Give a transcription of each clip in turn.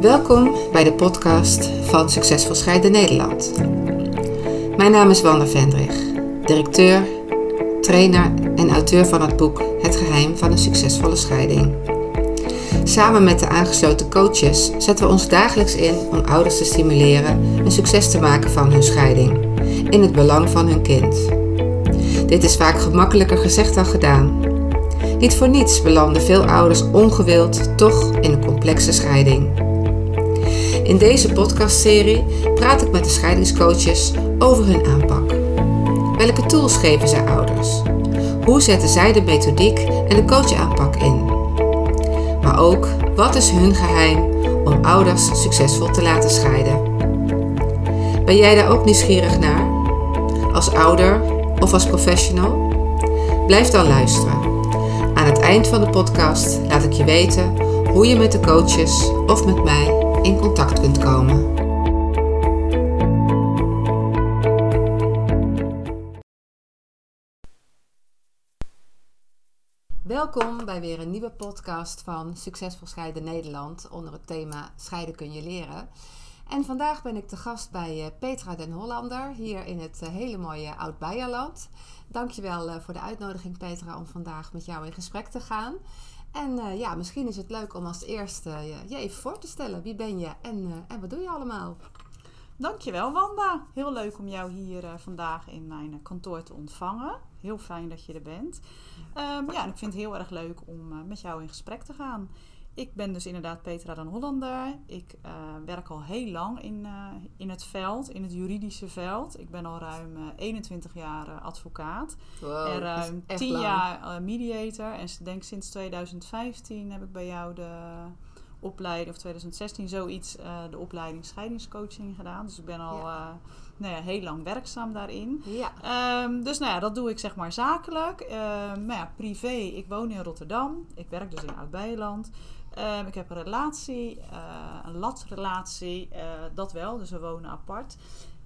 Welkom bij de podcast van Succesvol Scheiden Nederland. Mijn naam is Wanda Vendrig, directeur, trainer en auteur van het boek Het geheim van een succesvolle scheiding. Samen met de aangesloten coaches zetten we ons dagelijks in om ouders te stimuleren een succes te maken van hun scheiding, in het belang van hun kind. Dit is vaak gemakkelijker gezegd dan gedaan. Niet voor niets belanden veel ouders ongewild toch in een complexe scheiding. In deze podcastserie praat ik met de scheidingscoaches over hun aanpak. Welke tools geven zij ouders? Hoe zetten zij de methodiek en de coachaanpak in? Maar ook, wat is hun geheim om ouders succesvol te laten scheiden? Ben jij daar ook nieuwsgierig naar? Als ouder of als professional? Blijf dan luisteren. Aan het eind van de podcast laat ik je weten hoe je met de coaches of met mij in contact kunt komen. Welkom bij weer een nieuwe podcast van Succesvol Scheiden Nederland onder het thema Scheiden kun je leren. En vandaag ben ik te gast bij eh, Petra den Hollander hier in het eh, hele mooie Oud-Beierland. Dankjewel uh, voor de uitnodiging Petra om vandaag met jou in gesprek te gaan. En uh, ja, misschien is het leuk om als eerste uh, je even voor te stellen. Wie ben je en, uh, en wat doe je allemaal? Dankjewel Wanda. Heel leuk om jou hier vandaag in mijn kantoor te ontvangen. Heel fijn dat je er bent. Um, ja, en ik vind het heel erg leuk om met jou in gesprek te gaan. Ik ben dus inderdaad Petra dan Hollander. Ik uh, werk al heel lang in, uh, in het veld, in het juridische veld. Ik ben al ruim uh, 21 jaar advocaat. Wow, en ruim 10 lang. jaar mediator. En ik denk sinds 2015 heb ik bij jou de opleiding, of 2016 zoiets, de opleiding scheidingscoaching gedaan. Dus ik ben al ja. nou ja, heel lang werkzaam daarin. Ja. Um, dus nou ja, dat doe ik zeg maar zakelijk. Maar ja, privé, ik woon in Rotterdam. Ik werk dus in Oud-Beijerland. Um, ik heb een relatie, uh, een latrelatie, uh, dat wel, dus we wonen apart.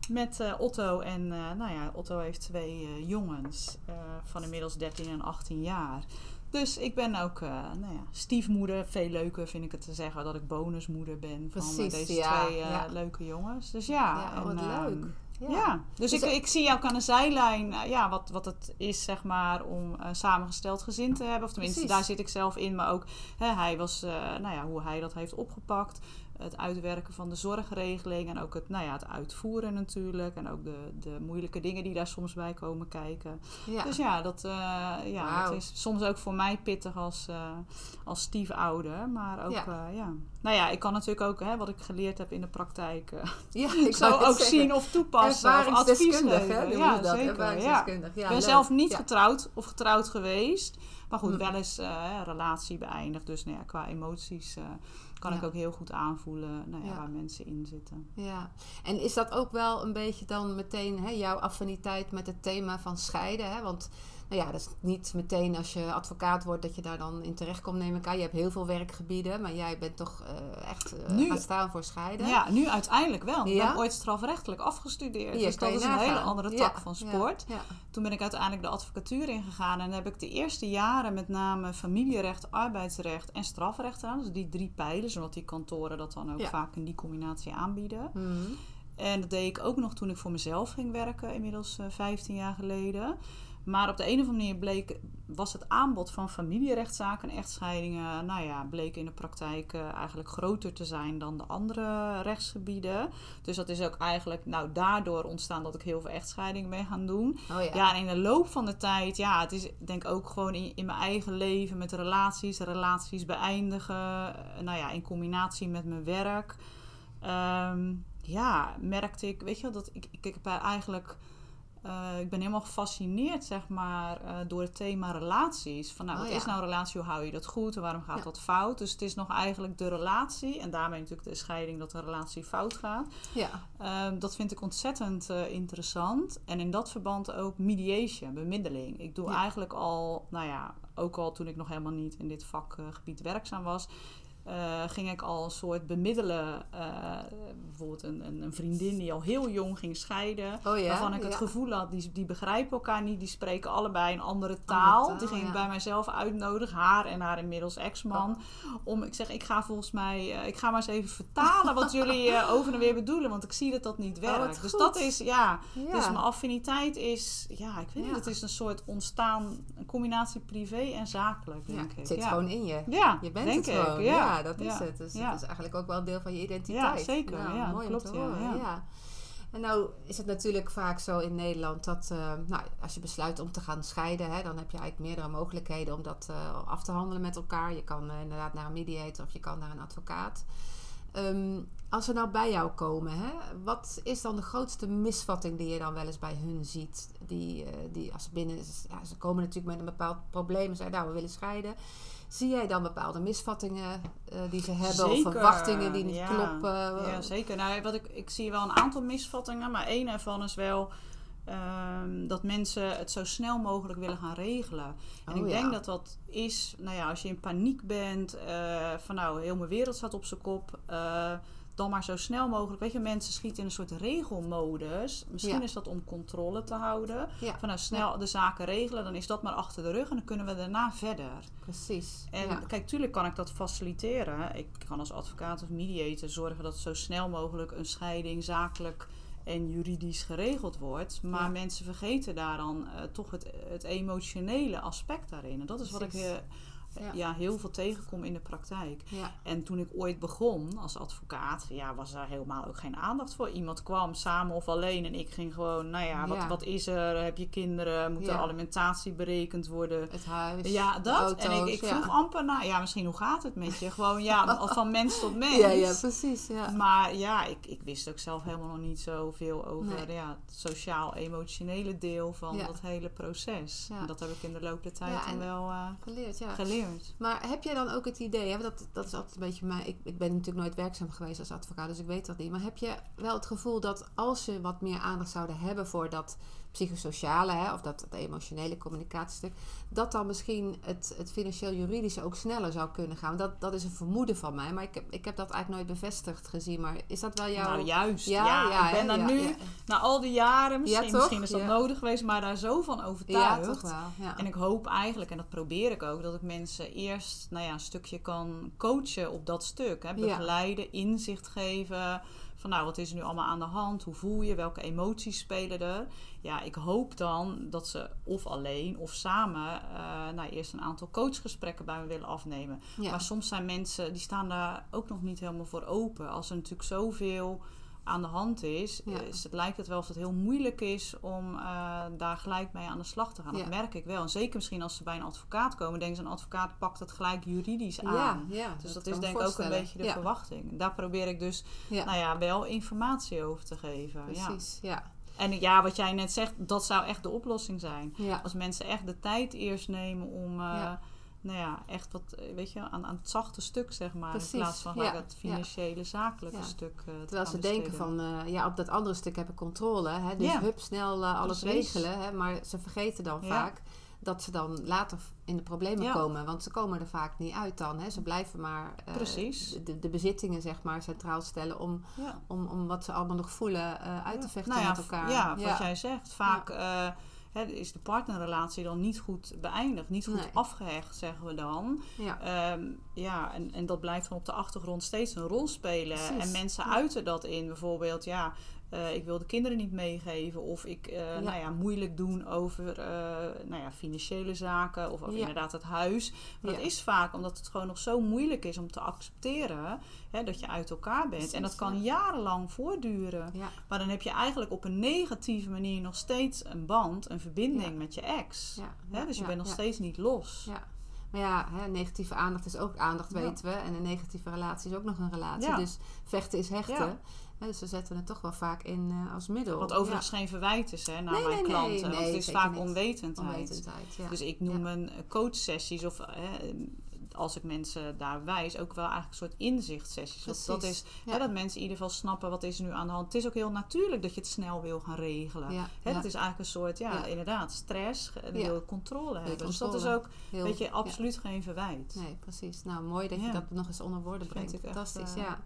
Met uh, Otto en, nou ja, Otto heeft twee jongens van inmiddels 13 en 18 jaar. Dus ik ben ook nou ja, stiefmoeder. Veel leuker vind ik het te zeggen dat ik bonusmoeder ben Precies, van deze ja, twee ja. leuke jongens. Dus ja, ja en, wat leuk. Ja. ja. dus, dus ik, ik, zie ook aan de zijlijn uh, ja, wat, wat het is zeg maar, om een uh, samengesteld gezin te hebben. Of tenminste, Precies. daar zit ik zelf in. Maar ook hè, hij was, uh, nou ja, hoe hij dat heeft opgepakt. Het uitwerken van de zorgregeling en ook het, nou ja, het uitvoeren natuurlijk. En ook de, de moeilijke dingen die daar soms bij komen kijken. Ja. Dus ja, dat, uh, ja, wow. is soms ook voor mij pittig als, uh, als stiefouder. Maar ook, ja. Uh, ja. Nou ja, ik kan natuurlijk ook hè, wat ik geleerd heb in de praktijk... ja, ik zo ook zien of toepassen of advies geven. Ja, dat. zeker. Ja. Ik ben zelf niet getrouwd of getrouwd geweest. Maar goed, wel eens relatie beëindigd. Dus nou ja, qua emoties kan ja. ik ook heel goed aanvoelen nou ja, ja. waar mensen in zitten. Ja, en is dat ook wel een beetje dan meteen hè, jouw affiniteit met het thema van scheiden? Hè? Want nou ja, dat is niet meteen als je advocaat wordt dat je daar dan in terecht komt, neem ik aan. Je hebt heel veel werkgebieden, maar jij bent toch uh, echt uh, nu, gaan staan voor scheiden. Ja, nu uiteindelijk wel. Ik ben ooit strafrechtelijk afgestudeerd. Ja, dus dat is een hele andere tak van sport. Toen ben ik uiteindelijk de advocatuur ingegaan en heb ik de eerste jaren met name familierecht, arbeidsrecht en strafrecht gedaan. Dus die drie pijlers, omdat die kantoren dat dan ook vaak in die combinatie aanbieden. Mm. En dat deed ik ook nog toen ik voor mezelf ging werken, inmiddels uh, 15 jaar geleden. Maar op de een of andere manier bleek, was het aanbod van familierechtszaken en echtscheidingen, nou ja, bleek in de praktijk uh, eigenlijk groter te zijn dan de andere rechtsgebieden. Dus dat is ook eigenlijk, nou, daardoor ontstaan dat ik heel veel echtscheidingen ben gaan doen. Oh ja. ja, en in de loop van de tijd, ja, het is denk ik ook gewoon in, in mijn eigen leven met relaties, relaties beëindigen, nou ja, in combinatie met mijn werk. Um, ja, merkte ik, weet je wel, dat ik, ik, ik heb eigenlijk Uh, ik ben helemaal gefascineerd, zeg maar, uh, door het thema relaties. Van nou, Oh, wat ja. is nou een relatie? Hoe hou je dat goed? En waarom gaat Ja. dat fout? Dus het is nog eigenlijk de relatie. En daarmee natuurlijk de scheiding dat de relatie fout gaat. Ja. Uh, dat vind ik ontzettend uh, interessant. En in dat verband ook mediation, bemiddeling. Ik doe Ja. eigenlijk al, nou ja, ook al toen ik nog helemaal niet in dit vakgebied werkzaam was... Uh, ging ik al een soort bemiddelen uh, bijvoorbeeld een, een, een vriendin die al heel jong ging scheiden. Oh ja? Waarvan ik het Ja. gevoel had, die, die begrijpen elkaar niet. Die spreken allebei een andere taal. taal, die ging ik bij mijzelf uitnodigen. Haar en haar inmiddels ex-man. Om, ik zeg, ik ga volgens mij... eh, ik ga maar eens even vertalen wat jullie eh, over en weer bedoelen. Want ik zie dat dat niet Oh, werkt. dus dat is, ja... Dus mijn affiniteit is... Ja, ik weet niet. Het is een soort ontstaan... Een combinatie privé en zakelijk, Ja, denk ik. het zit gewoon in je. Ja, Je bent denk het ik, gewoon. Ja, Ja, dat is het. Dus het is eigenlijk ook wel een deel van je identiteit. Ja, zeker. Nou, Ja, mooi klopt, om te ja, horen. ja. En nou is het natuurlijk vaak zo in Nederland dat eh, nou, als je besluit om te gaan scheiden, hè, dan heb je eigenlijk meerdere mogelijkheden om dat eh, af te handelen met elkaar. Je kan eh, inderdaad naar een mediator of je kan naar een advocaat. Ehm, als ze nou bij jou komen, hè, wat is dan de grootste misvatting die je dan wel eens bij hun ziet? Die, die als ze binnen, ja, ze komen natuurlijk met een bepaald probleem en zeggen, nou, we willen scheiden. Zie jij dan bepaalde misvattingen eh, die ze hebben of verwachtingen die niet ja. kloppen? Ja, zeker. Nou, wat ik, ik zie wel een aantal misvattingen, maar één ervan is wel ehm, dat mensen het zo snel mogelijk willen gaan regelen. En Oh, ik ja. denk dat dat is, nou ja, als je in paniek bent, eh, van nou, heel mijn wereld staat op zijn kop. eh, dan maar zo snel mogelijk. Weet je, mensen schieten in een soort regelmodus. Misschien Ja. is dat om controle te houden. Ja, Van nou, snel de zaken regelen, dan is dat maar achter de rug en dan kunnen we daarna verder. precies. En kijk, tuurlijk kan ik dat faciliteren. Ik kan als advocaat of mediator zorgen dat zo snel mogelijk een scheiding zakelijk en juridisch geregeld wordt. Maar mensen vergeten daar dan eh, toch het, het emotionele aspect daarin. En dat is wat ik Precies. Ja. ja, heel veel tegenkom in de praktijk. Ja. En toen ik ooit begon als advocaat, ja, was er helemaal ook geen aandacht voor. Iemand kwam samen of alleen en ik ging gewoon, nou ja, wat, Ja. wat is er? Heb je kinderen? Moet er alimentatie berekend worden? Het huis, Ja, dat. auto's. en ik, ik vroeg amper naar, ja, misschien hoe gaat het met je? Gewoon, ja, van mens tot mens. Ja, ja, precies. Ja. Maar ja, ik, ik wist ook zelf helemaal nog niet zoveel over Nee. ja, het sociaal-emotionele deel van dat hele proces. En dat heb ik in de loop der tijd dan wel eh, Geleerd, ja. geleerd. Maar heb jij dan ook het idee, hè, dat, dat is altijd een beetje mij. Ik, ik ben natuurlijk nooit werkzaam geweest als advocaat, dus ik weet dat niet. Maar heb je wel het gevoel dat als je wat meer aandacht zouden hebben voor dat psychosociale, hè, of dat, dat emotionele communicatiestuk, dat dan misschien het, het financieel-juridische ook sneller zou kunnen gaan? Dat, dat is een vermoeden van mij, maar ik heb, ik heb dat eigenlijk nooit bevestigd gezien. Maar is dat wel jouw. Nou, juist. Ja, Ja, ja, ik ben daar ja, nu, ja. na al die jaren, misschien, misschien is dat Ja. nodig geweest, maar daar zo van ja, overtuigd. toch wel. Ja. En ik hoop eigenlijk, en dat probeer ik ook, dat ik mensen eerst nou ja, een stukje kan coachen op dat stuk. Hè? Ja. Begeleiden, inzicht geven. Van nou, wat is er nu allemaal aan de hand? Hoe voel je? Welke emoties spelen er? Ja, ik hoop dan dat ze of alleen of samen eh, nou, eerst een aantal coachgesprekken bij me willen afnemen. Ja. Maar soms zijn mensen, die staan daar ook nog niet helemaal voor open. Als er natuurlijk zoveel aan de hand is, Ja. is het lijkt het wel of het heel moeilijk is om eh, daar gelijk mee aan de slag te gaan. Ja. Dat merk ik wel. En zeker misschien als ze bij een advocaat komen, denken ze een advocaat pakt het gelijk juridisch aan. ja, Dus dat, is denk ik ook een beetje de verwachting. Daar probeer ik dus nou ja, wel informatie over te geven. Precies. Ja. En ja, wat jij net zegt, dat zou echt de oplossing zijn. Als mensen echt de tijd eerst nemen om, eh. Nou ja, echt wat, weet je, aan, aan het zachte stuk, zeg maar. Precies, In plaats van ja, het financiële, zakelijke Ja. stuk. te Terwijl ze denken van, eh, ja, op dat andere stuk heb ik controle. Hè? Dus hup, snel eh, alles Precies. regelen. Hè? Maar ze vergeten dan vaak dat ze dan later in de problemen komen. Want ze komen er vaak niet uit dan. Hè? Ze blijven maar de, de bezittingen zeg maar, centraal stellen om, om, om wat ze allemaal nog voelen uit te vechten Nou met elkaar. Ja, wat jij zegt. Vaak hè, is de partnerrelatie dan niet goed beëindigd, niet goed Nee. afgehecht, zeggen we dan. ja. Ehm, ja, en, en dat blijft dan op de achtergrond steeds een rol spelen. Precies. En mensen uiten dat in bijvoorbeeld, ja, eh, ik wil de kinderen niet meegeven. Of ik, eh, Ja. nou ja, moeilijk doen over, eh, nou ja, financiële zaken. Of, of Ja. inderdaad het huis. Maar Ja. dat is vaak omdat het gewoon nog zo moeilijk is om te accepteren hè, dat je uit elkaar bent. en dat kan jarenlang voortduren. Maar dan heb je eigenlijk op een negatieve manier nog steeds een band, een verbinding met je ex. Hè, dus je bent nog steeds niet los. Ja. Maar ja, hè, negatieve aandacht is ook aandacht, weten we. En een negatieve relatie is ook nog een relatie. Dus vechten is hechten. Dus ze zetten het toch wel vaak in eh, als middel. Wat overigens geen verwijt is hè, naar Nee, mijn nee, nee, klanten. want het is vaak niet. onwetendheid. Ja, onwetendheid. Ja. Dus ik noem mijn coachsessies of hè, als ik mensen daar wijs, ook wel eigenlijk een soort inzichtsessies. Want dat is Ja. hè, dat mensen in ieder geval snappen wat is er nu aan de hand. Het is ook heel natuurlijk dat je het snel wil gaan regelen. ja, Hè, ja. Dat is eigenlijk een soort, ja, inderdaad, stress. Je wil controle hebben. Dus dat is ook, Heel- weet je, absoluut geen verwijt. Nee, precies. Nou, mooi dat je dat nog eens onder woorden brengt. echt, Fantastisch, eh, ja.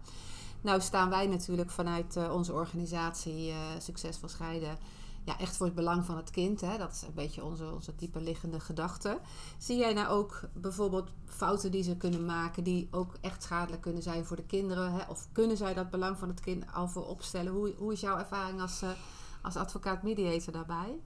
Nou staan wij natuurlijk vanuit eh, onze organisatie eh, Succesvol Scheiden ja, echt voor het belang van het kind. Hè? Dat is een beetje onze, onze diepe liggende gedachte. Zie jij nou ook bijvoorbeeld fouten die ze kunnen maken, die ook echt schadelijk kunnen zijn voor de kinderen? Hè? Of kunnen zij dat belang van het kind al voor opstellen? Hoe, hoe is jouw ervaring als, uh, als advocaat-mediator daarbij?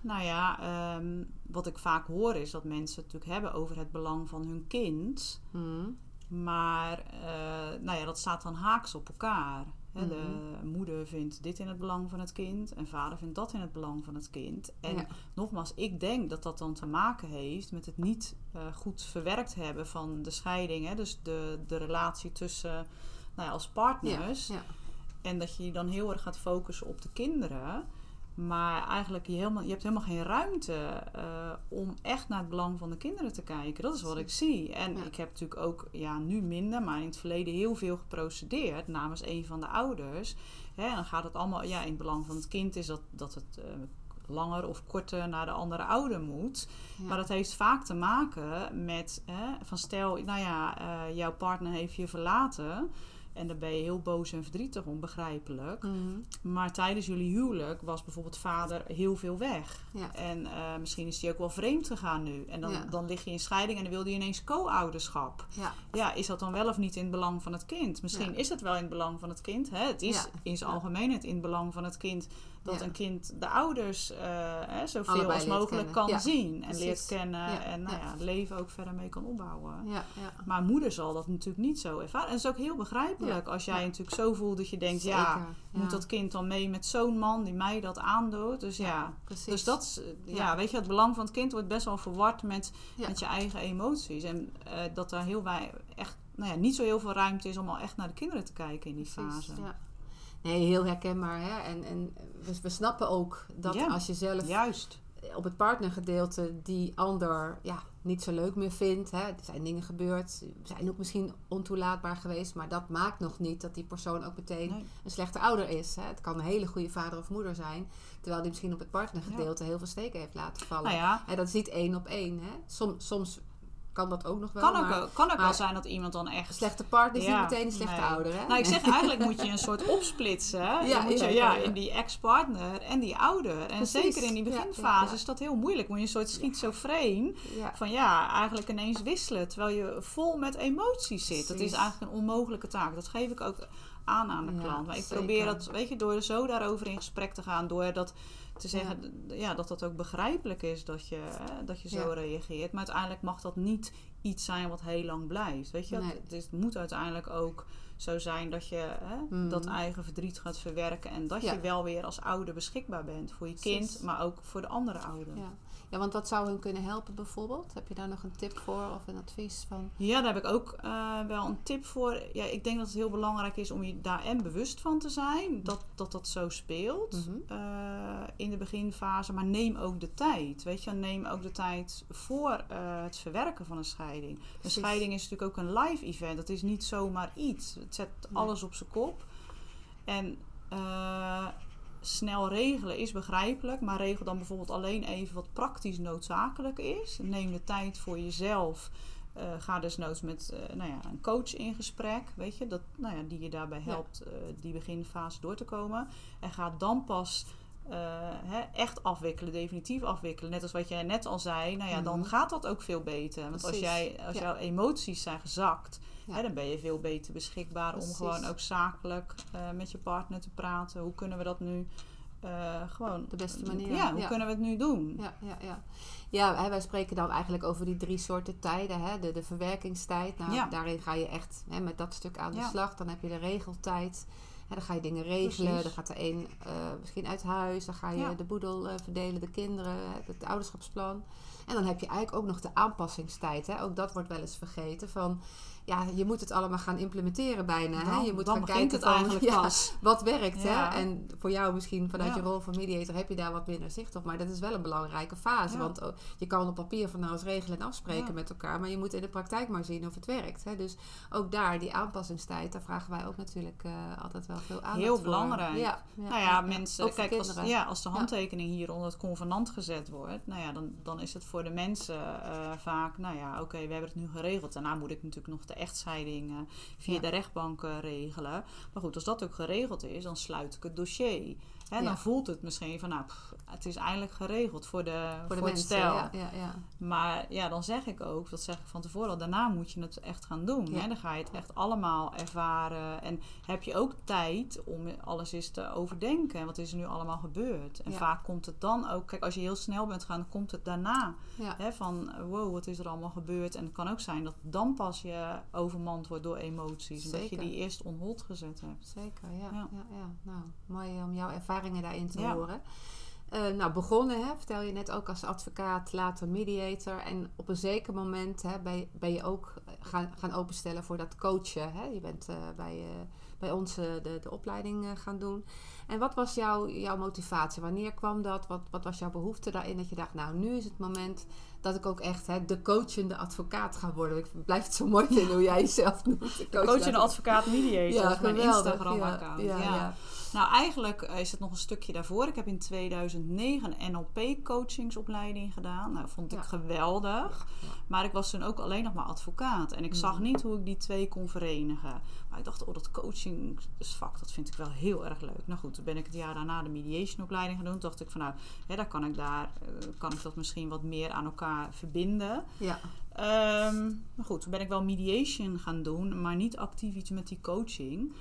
Nou ja, um, wat ik vaak hoor is dat mensen het natuurlijk hebben over het belang van hun kind. Hmm. Maar uh, nou ja, dat staat dan haaks op elkaar. Hè, de mhm. moeder vindt dit in het belang van het kind en vader vindt dat in het belang van het kind. En nogmaals, ik denk dat dat dan te maken heeft met het niet uh, goed verwerkt hebben van de scheiding. Hè, dus de, de relatie tussen nou ja, als partners. Ja, en dat je je dan heel erg gaat focussen op de kinderen. Maar eigenlijk, je, helemaal, je hebt helemaal geen ruimte uh, om echt naar het belang van de kinderen te kijken. Dat is wat ik zie. En ik heb natuurlijk ook, ja, nu minder, maar in het verleden heel veel geprocedeerd namens een van de ouders. Hè, en dan gaat het allemaal, ja, in het belang van het kind is dat, dat het uh, langer of korter naar de andere ouder moet. Maar dat heeft vaak te maken met, hè, van stel, nou ja, uh, jouw partner heeft je verlaten. En daar ben je heel boos en verdrietig om, begrijpelijk. Mhm. Maar tijdens jullie huwelijk was bijvoorbeeld vader heel veel weg. Ja. En uh, misschien is hij ook wel vreemd gegaan nu. En dan, dan lig je in scheiding en dan wil hij ineens co-ouderschap. Ja. ja, is dat dan wel of niet in het belang van het kind? Misschien is het wel in het belang van het kind. Hè? Het is in zijn algemeenheid in het belang van het kind dat een kind de ouders uh, hè, zoveel Allebei als mogelijk kan zien en leert kennen en nou ja, het leven ook verder mee kan opbouwen. Maar moeder zal dat natuurlijk niet zo ervaren. En dat is ook heel begrijpelijk als jij natuurlijk zo voelt dat je denkt, ja, moet dat kind dan mee met zo'n man die mij dat aandoet? Dus ja, dus dat is, ja, weet je, het belang van het kind wordt best wel verward met, met je eigen emoties. En uh, dat er heel wij echt, nou ja, niet zo heel veel ruimte is om al echt naar de kinderen te kijken in die fase. Ja. Nee, heel herkenbaar. Hè? En, en we, we snappen ook dat als je zelf juist. op het partnergedeelte die ander ja, niet zo leuk meer vindt. Hè? Er zijn dingen gebeurd, zijn ook misschien ontoelaatbaar geweest. Maar dat maakt nog niet dat die persoon ook meteen een slechte ouder is. Hè? Het kan een hele goede vader of moeder zijn. Terwijl die misschien op het partnergedeelte heel veel steken heeft laten vallen. Nou ja. En dat is niet één op één. Hè? Soms, soms kan dat ook nog wel. Kan ook, maar, kan ook wel zijn dat iemand dan echt... Slechte partner is niet meteen een slechte ouder, hè? Nou, ik zeg eigenlijk moet je een soort opsplitsen. Ja, moet je, ja, in die ex-partner en die ouder. En zeker in die beginfase is dat heel moeilijk. Moet je een soort schizofreen van ja, eigenlijk ineens wisselen. Terwijl je vol met emoties zit. Dat is eigenlijk een onmogelijke taak. Dat geef ik ook aan aan de klant. Maar ik probeer dat, weet je, door zo daarover in gesprek te gaan, door dat te zeggen ja. dat dat ook begrijpelijk is dat je, hè, dat je zo reageert. Maar uiteindelijk mag dat niet iets zijn wat heel lang blijft. Weet je, het, moet uiteindelijk ook zo zijn dat je hè, mm. dat eigen verdriet gaat verwerken en dat je wel weer als ouder beschikbaar bent voor je kind, maar ook voor de andere ouder. Ja. Want wat zou hun kunnen helpen bijvoorbeeld? Heb je daar nog een tip voor of een advies van? Ja, daar heb ik ook uh, wel een tip voor. Ja, ik denk dat het heel belangrijk is om je daar en bewust van te zijn dat dat, dat zo speelt mm uh, in de beginfase. Maar neem ook de tijd. Weet je, neem ook de tijd voor uh, het verwerken van een scheiding. Een scheiding is natuurlijk ook een live event. Dat is niet zomaar iets. Het zet alles op zijn kop. En snel regelen is begrijpelijk, maar regel dan bijvoorbeeld alleen even wat praktisch noodzakelijk is. Neem de tijd voor jezelf. Uh, ga desnoods met uh, nou ja, een coach in gesprek, weet je, dat, nou ja, die je daarbij helpt uh, die beginfase door te komen. En ga dan pas hè, echt afwikkelen, definitief afwikkelen. Net als wat jij net al zei, nou ja, dan mhm. gaat dat ook veel beter. Want als, jij, als jouw emoties zijn gezakt, hè, dan ben je veel beter beschikbaar om gewoon ook zakelijk met je partner te praten. Hoe kunnen we dat nu uh, gewoon de beste manier. Ja, hoe kunnen we het nu doen? Ja, ja, ja. ja hè, wij spreken dan eigenlijk over die drie soorten tijden. Hè? De, de verwerkingstijd. Nou, daarin ga je echt hè, met dat stuk aan de slag. Dan heb je de regeltijd. Hè, dan ga je dingen regelen. Dan gaat de een uh, misschien uit huis. Dan ga je de boedel uh, verdelen, de kinderen, het ouderschapsplan. En dan heb je eigenlijk ook nog de aanpassingstijd. Hè? Ook dat wordt wel eens vergeten. Van ja, je moet het allemaal gaan implementeren bijna. hè? Je moet gaan kijken het eigenlijk ja, pas. wat werkt. Hè? En voor jou misschien vanuit je rol van mediator heb je daar wat minder zicht op. Maar dat is wel een belangrijke fase. Want oh, je kan op papier van nou eens regelen en afspreken met elkaar. Maar je moet in de praktijk maar zien of het werkt. Hè? Dus ook daar, die aanpassingstijd, daar vragen wij ook natuurlijk uh, altijd wel veel aandacht Heel voor. belangrijk. Nou ja, mensen, kijk, als, ja, als de handtekening hier onder het convenant gezet wordt, nou ja, dan, dan is het voor de mensen eh, vaak, nou ja, oké, we hebben het nu geregeld. Daarna moet ik natuurlijk nog de echtscheiding via Ja. de rechtbank regelen. Maar goed, als dat ook geregeld is, dan sluit ik het dossier. Hè, Ja. Dan voelt het misschien van, nou, pff, het is eindelijk geregeld voor, de, voor voor de het stel. Ja. Maar ja, dan zeg ik ook, dat zeg ik van tevoren al, daarna moet je het echt gaan doen. Hè? Dan ga je het echt allemaal ervaren. En heb je ook tijd om alles eens te overdenken. Wat is er nu allemaal gebeurd? En vaak komt het dan ook, kijk, als je heel snel bent gaan, dan komt het daarna. Hè? Van, wow, wat is er allemaal gebeurd? En het kan ook zijn dat dan pas je overmand wordt door emoties. Omdat je Zeker. die eerst on hold gezet hebt. Zeker, ja. Ja. ja. Ja, Nou, mooi om jouw ervaringen daarin te Ja. horen. Eh, nou, begonnen, hè, vertel je net ook als advocaat, later mediator. En op een zeker moment hè, ben, je, ben je ook gaan, gaan openstellen voor dat coachen. Hè? Je bent eh, bij, eh, bij ons eh, de, de opleiding eh, gaan doen. En wat was jouw, jouw motivatie? Wanneer kwam dat? Wat, wat was jouw behoefte daarin? Dat je dacht, nou, nu is het moment dat ik ook echt hè, de coachende advocaat ga worden. Ik blijf het zo mooi vinden hoe jij jezelf noemt. De Coach en coachende advocaat mediator, mijn geweldig. Instagram-account. Ja, ja, ja. Nou, eigenlijk is het nog een stukje daarvoor. Ik heb in 2009 een NLP-coachingsopleiding gedaan. Nou, vond ik Ja. geweldig. Ja. Maar ik was toen ook alleen nog maar advocaat. En ik zag Mhm. niet hoe ik die twee kon verenigen. Maar ik dacht, oh, dat coachingsvak, dat vind ik wel heel erg leuk. Nou goed, toen ben ik het jaar daarna de mediation-opleiding gaan doen. Toen dacht ik van, nou, hè, daar kan ik, daar, eh, kan ik dat misschien wat meer aan elkaar verbinden. Ja. Ehm, maar goed, toen ben ik wel mediation gaan doen, maar niet actief iets met die coaching.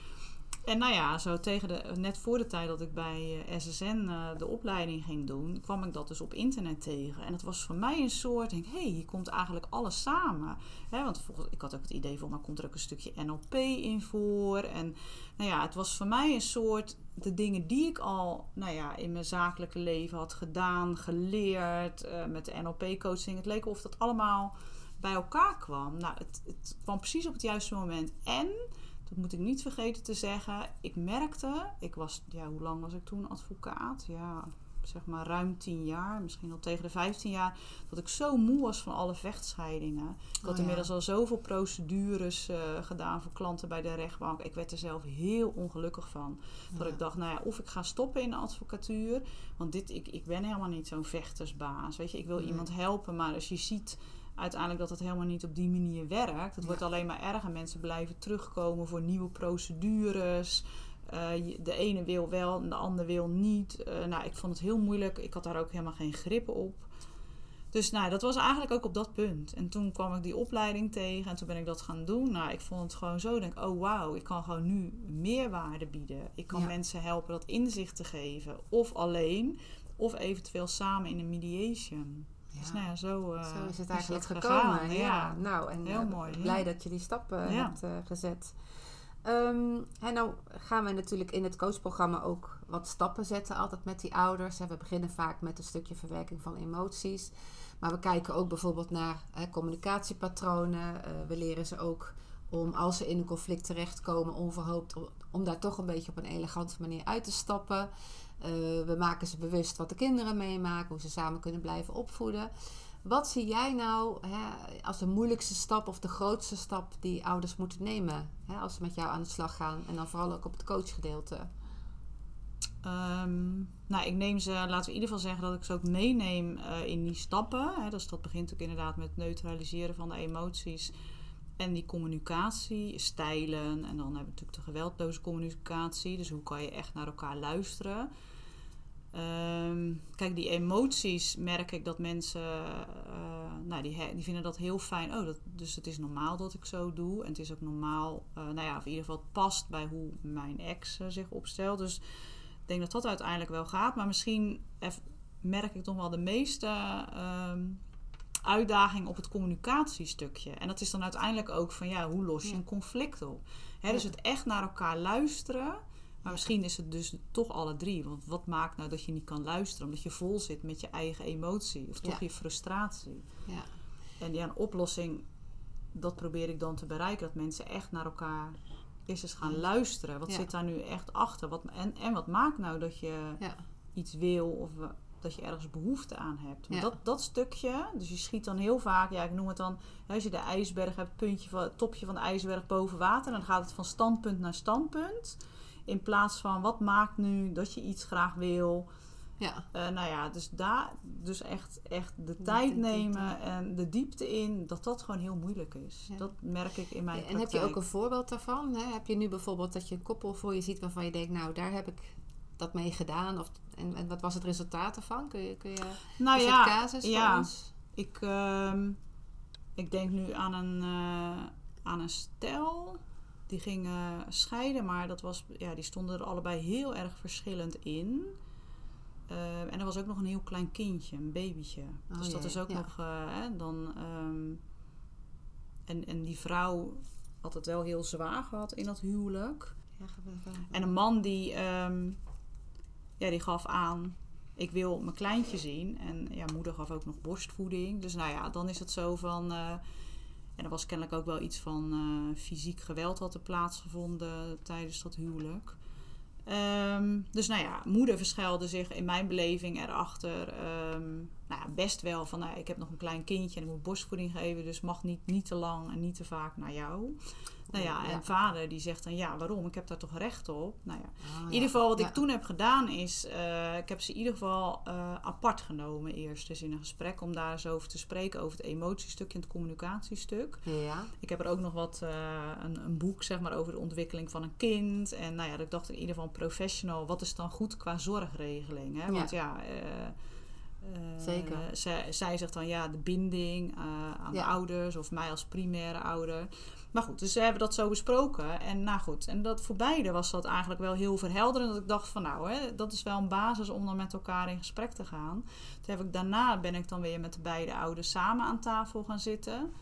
En nou ja, zo tegen de, net voor de tijd dat ik bij eh, SSN eh, de opleiding ging doen, kwam ik dat dus op internet tegen. En het was voor mij een soort, denk, hé, hey, hier komt eigenlijk alles samen. Hè, want volgens, ik had ook het idee van, maar komt er ook een stukje NLP in voor? En nou ja, het was voor mij een soort, de dingen die ik al nou ja, in mijn zakelijke leven had gedaan, geleerd, eh, met de NLP-coaching. Het leek of dat allemaal bij elkaar kwam. Nou, het, het kwam precies op het juiste moment. En, dat moet ik niet vergeten te zeggen, ik merkte, ik was, ja, hoe lang was ik toen advocaat? Ja, zeg maar ruim 10 jaar, misschien al tegen de 15 jaar, dat ik zo moe was van alle vechtscheidingen. Ik had Oh ja. inmiddels al zoveel procedures eh, gedaan voor klanten bij de rechtbank. Ik werd er zelf heel ongelukkig van. Dat Ja. ik dacht, nou ja, of ik ga stoppen in de advocatuur. Want dit, ik, ik ben helemaal niet zo'n vechtersbaas. Weet je, ik wil Nee. iemand helpen, maar als je ziet uiteindelijk dat het helemaal niet op die manier werkt. Het Ja. wordt alleen maar erger. Mensen blijven terugkomen voor nieuwe procedures. Eh, de ene wil wel en de ander wil niet. Eh, nou, ik vond het heel moeilijk. Ik had daar ook helemaal geen grip op. Dus nou, dat was eigenlijk ook op dat punt. En toen kwam ik die opleiding tegen en toen ben ik dat gaan doen. Nou, ik vond het gewoon zo. Ik denk, oh wauw, ik kan gewoon nu meerwaarde bieden. Ik kan Ja. mensen helpen dat inzicht te geven. Of alleen, of eventueel samen in een mediation. Dus Ja. nou ja, zo, eh, Zo is het eigenlijk gekomen. Ja. nou, en Heel eh, mooi, blij dat je die stappen Ja. hebt eh, gezet. Ehm, en nou gaan we natuurlijk in het coachprogramma ook wat stappen zetten, altijd met die ouders. Hè. We beginnen vaak met een stukje verwerking van emoties. Maar we kijken ook bijvoorbeeld naar hè, communicatiepatronen. Eh, we leren ze ook om als ze in een conflict terechtkomen, onverhoopt, om daar toch een beetje op een elegante manier uit te stappen. Eh, we maken ze bewust wat de kinderen meemaken, hoe ze samen kunnen blijven opvoeden. Wat zie jij nou hè, als de moeilijkste stap of de grootste stap die ouders moeten nemen hè, als ze met jou aan de slag gaan en dan vooral ook op het coachgedeelte? Ehm, nou, ik neem ze, laten we in ieder geval zeggen dat ik ze ook meeneem eh, in die stappen. Hè. Dus dat begint ook inderdaad met neutraliseren van de emoties en die communicatie, stijlen. En dan hebben we natuurlijk de geweldloze communicatie. Dus hoe kan je echt naar elkaar luisteren? Ehm, kijk, die emoties merk ik dat mensen, eh, nou, die, die vinden dat heel fijn. Oh, dat, dus het is normaal dat ik zo doe. En het is ook normaal, eh, nou ja, of in ieder geval het past bij hoe mijn ex eh, zich opstelt. Dus ik denk dat dat uiteindelijk wel gaat. Maar misschien merk ik toch wel de meeste ehm, uitdaging op het communicatiestukje. En dat is dan uiteindelijk ook van, ja, hoe los je een conflict op? Hè, dus het echt naar elkaar luisteren. Maar misschien is het dus toch alle drie. Want wat maakt nou dat je niet kan luisteren? Omdat je vol zit met je eigen emotie. Of toch Ja. je frustratie. Ja. En ja, een oplossing, dat probeer ik dan te bereiken. Dat mensen echt naar elkaar eerst eens gaan luisteren. Wat Ja. zit daar nu echt achter? Wat, en, en wat maakt nou dat je Ja. iets wil of dat je ergens behoefte aan hebt? Ja. dat, dat stukje, dus je schiet dan heel vaak, ja, ik noem het dan, als je de ijsberg hebt, puntje van, het topje van de ijsberg boven water, dan gaat het van standpunt naar standpunt. In plaats van wat maakt nu dat je iets graag wil. Ja. Eh, nou ja, dus daar, dus echt, echt de tijd nemen diepte. en de diepte in, dat dat gewoon heel moeilijk is. Ja. Dat merk ik in mijn en heb je ook een voorbeeld daarvan? Hè? Heb je nu bijvoorbeeld dat je een koppel voor je ziet waarvan je denkt, nou daar heb ik dat mee gedaan? Of, en, en wat was het resultaat ervan? Kun je, kun je nou is ja, casus voor ja. ons? Ik, ehm, ik denk nu aan een, eh, aan een stel. Die gingen scheiden, maar dat was, ja, die stonden er allebei heel erg verschillend in. Eh, en er was ook nog een heel klein kindje, een babytje. Oh dus dat jee, is ook ja. nog eh, hè, dan. ehm, en, en die vrouw had het wel heel zwaar gehad in dat huwelijk. Ja, En een man die, ehm, ja, die gaf aan, ik wil mijn kleintje zien. En ja, moeder gaf ook nog borstvoeding. Dus nou ja, dan is het zo van... eh, en er was kennelijk ook wel iets van eh, fysiek geweld had er plaatsgevonden tijdens dat huwelijk. Ehm, dus nou ja, moeder verschuilde zich in mijn beleving erachter ehm, nou ja, best wel van... Nou, ik heb nog een klein kindje en ik moet borstvoeding geven... dus mag niet, niet te lang en niet te vaak naar jou. Nou ja, en Ja. vader die zegt dan... Ja, waarom? Ik heb daar toch recht op? Nou ja, Oh, in ieder geval, wat ik toen heb gedaan is, eh, ik heb ze in ieder geval eh, apart genomen eerst. Dus in een gesprek om daar eens over te spreken, over het emotiestuk en het communicatiestuk. Ja, Ik heb er ook nog wat, eh, een, een boek zeg maar over de ontwikkeling van een kind. En nou ja, dat ik dacht in ieder geval professional, wat is dan goed qua zorgregeling? Hè? Want ja, Zeker. zij, zij zegt dan ja, de binding aan Ja. de ouders of mij als primaire ouder. Maar goed, dus ze hebben dat zo besproken. En nou goed, en dat voor beide was dat eigenlijk wel heel verhelderend. Dat ik dacht van nou, hè, dat is wel een basis om dan met elkaar in gesprek te gaan. Toen heb ik, daarna ben ik dan weer met de beide ouders samen aan tafel gaan zitten.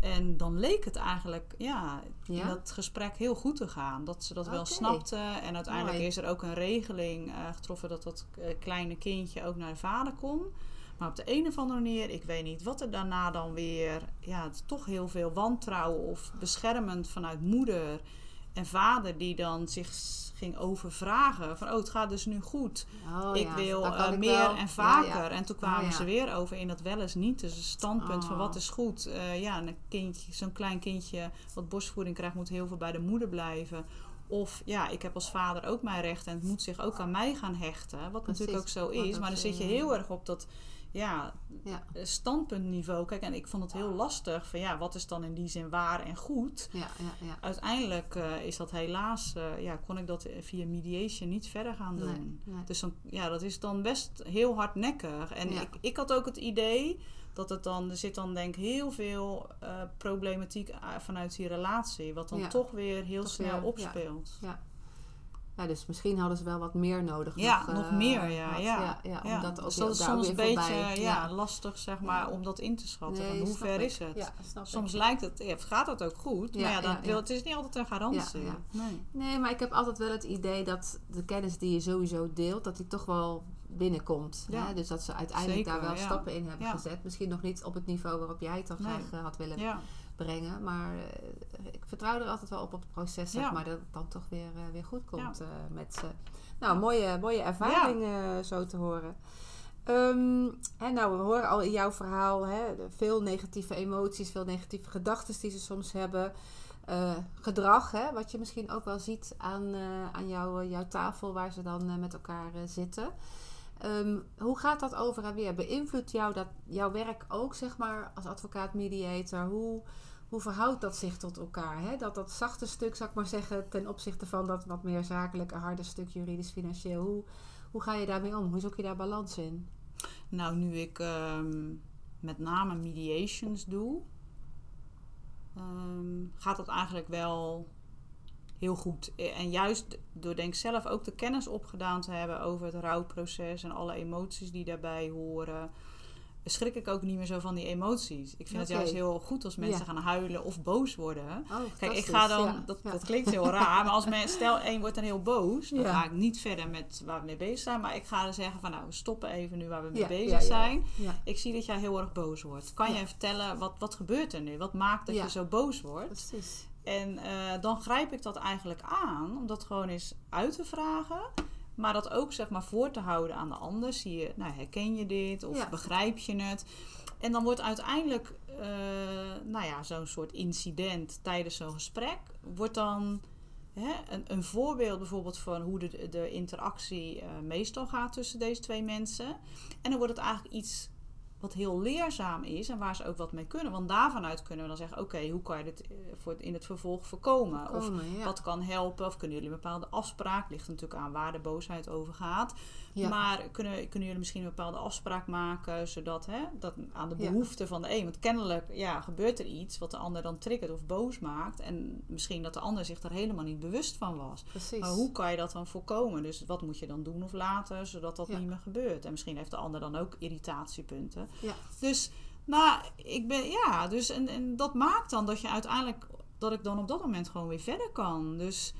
En dan leek het eigenlijk ja, in Ja? dat gesprek heel goed te gaan. Dat ze dat wel snapten. En uiteindelijk Mooi. is er ook een regeling eh, getroffen dat dat eh, kleine kindje ook naar de vader kon. Maar op de een of andere manier, ik weet niet wat er daarna dan weer... Ja, het is toch heel veel wantrouwen of beschermend vanuit moeder en vader... die dan zich ging overvragen van... oh, het gaat dus nu goed. Oh, ik ja, wil eh, ik meer wel- en vaker. ja. En toen kwamen Oh, ze weer over in dat wel eens niet. Dus een standpunt van Oh. wat is goed. Eh, ja, een kindje, zo'n klein kindje wat borstvoeding krijgt... moet heel veel bij de moeder blijven... Of ja, ik heb als vader ook mijn recht en het moet zich ook aan mij gaan hechten. Wat Precies, natuurlijk ook zo is. Maar dan zit je heel erg op dat ja, Ja, standpuntniveau. Kijk, en ik vond het heel lastig van ja, wat is dan in die zin waar en goed? ja, ja. ja. Uiteindelijk eh, is dat helaas, eh, ja, kon ik dat via mediation niet verder gaan doen. Nee, nee. Dus dan, ja, dat is dan best heel hardnekkig. En ik, ik had ook het idee dat het dan, er zit dan denk ik heel veel eh, problematiek vanuit die relatie, wat dan toch weer heel Toch snel weer, ja. opspeelt. Ja, dus misschien hadden ze wel wat meer nodig. Ja, nog, nog eh, meer, ja. had. ja. ja, ja, Ja, omdat dus dat is soms een beetje ja, lastig, zeg maar, Ja. om dat in te schatten. Nee, hoe ver ik. is het? Ja, Soms ik. lijkt het, ja, gaat het ook goed, Ja, maar ja, ja, wil, ja. het is niet altijd een garantie. Ja, ja. Nee. Nee, maar ik heb altijd wel het idee dat de kennis die je sowieso deelt, dat die toch wel binnenkomt. Ja. Hè? Dus dat ze uiteindelijk Zeker, daar wel ja. stappen in hebben Ja. gezet. Misschien nog niet op het niveau waarop jij het dan graag eh, had willen Ja. Brengen. Maar eh, ik vertrouw er altijd wel op op het proces, zeg Ja. maar, dat het dan toch weer, eh, weer goed komt Ja. eh, met ze. Nou, mooie, mooie ervaring zo te horen. Ehm, hè, nou, we horen al in jouw verhaal hè, veel negatieve emoties, veel negatieve gedachten die ze soms hebben. Gedrag, hè, wat je misschien ook wel ziet aan, aan jouw, eh, jouw tafel waar ze dan met elkaar zitten. Ehm, hoe gaat dat over en weer? Beïnvloedt jou dat, jouw werk ook, zeg maar, als advocaat-mediator? Hoe, hoe verhoudt dat zich tot elkaar? Hè? Dat, dat zachte stuk, zou ik maar zeggen, ten opzichte van dat wat meer zakelijke, harde stuk juridisch-financieel. Hoe, hoe ga je daarmee om? Hoe zoek je daar balans in? Nou, nu ik ehm, met name mediations doe, ehm, gaat dat eigenlijk wel heel goed. En juist door denk ik zelf ook de kennis opgedaan te hebben over het rouwproces en alle emoties die daarbij horen, schrik ik ook niet meer zo van die emoties. Ik vind het juist heel goed als mensen Ja. gaan huilen of boos worden. Oh, Kijk, ik ga dan, Ja, dat, ja. dat klinkt heel raar, maar als men, stel één wordt dan heel boos, dan ga ik niet verder met waar we mee bezig zijn, maar ik ga dan zeggen van nou, we stoppen even nu waar we mee bezig zijn. Ik zie dat jij heel erg boos wordt. Kan jij vertellen, wat, wat gebeurt er nu? Wat maakt dat je zo boos wordt? precies. En eh, dan grijp ik dat eigenlijk aan, om dat gewoon eens uit te vragen. Maar dat ook zeg maar voor te houden aan de ander. Zie je, nou, herken je dit? Of Ja. begrijp je het? En dan wordt uiteindelijk, eh, nou ja, zo'n soort incident tijdens zo'n gesprek, wordt dan hè, een, een voorbeeld bijvoorbeeld van hoe de, de interactie eh, meestal gaat tussen deze twee mensen. En dan wordt het eigenlijk iets wat heel leerzaam is en waar ze ook wat mee kunnen. Want daarvan uit kunnen we dan zeggen: oké, hoe kan je dit eh, voor in het vervolg voorkomen? of ja. wat kan helpen? Of kunnen jullie een bepaalde afspraak? Ligt natuurlijk aan waar de boosheid over gaat. Ja. Maar kunnen, kunnen jullie misschien een bepaalde afspraak maken, zodat hè, dat aan de Ja. behoeften van de een. Want kennelijk ja, gebeurt er iets wat de ander dan triggert of boos maakt. En misschien dat de ander zich daar helemaal niet bewust van was. Precies. Maar hoe kan je dat dan voorkomen? Dus wat moet je dan doen of laten, zodat dat niet meer gebeurt? En misschien heeft de ander dan ook irritatiepunten. Ja. Dus, nou, ik ben, ja, dus en, en dat maakt dan dat je uiteindelijk, dat ik dan op dat moment gewoon weer verder kan. Dus,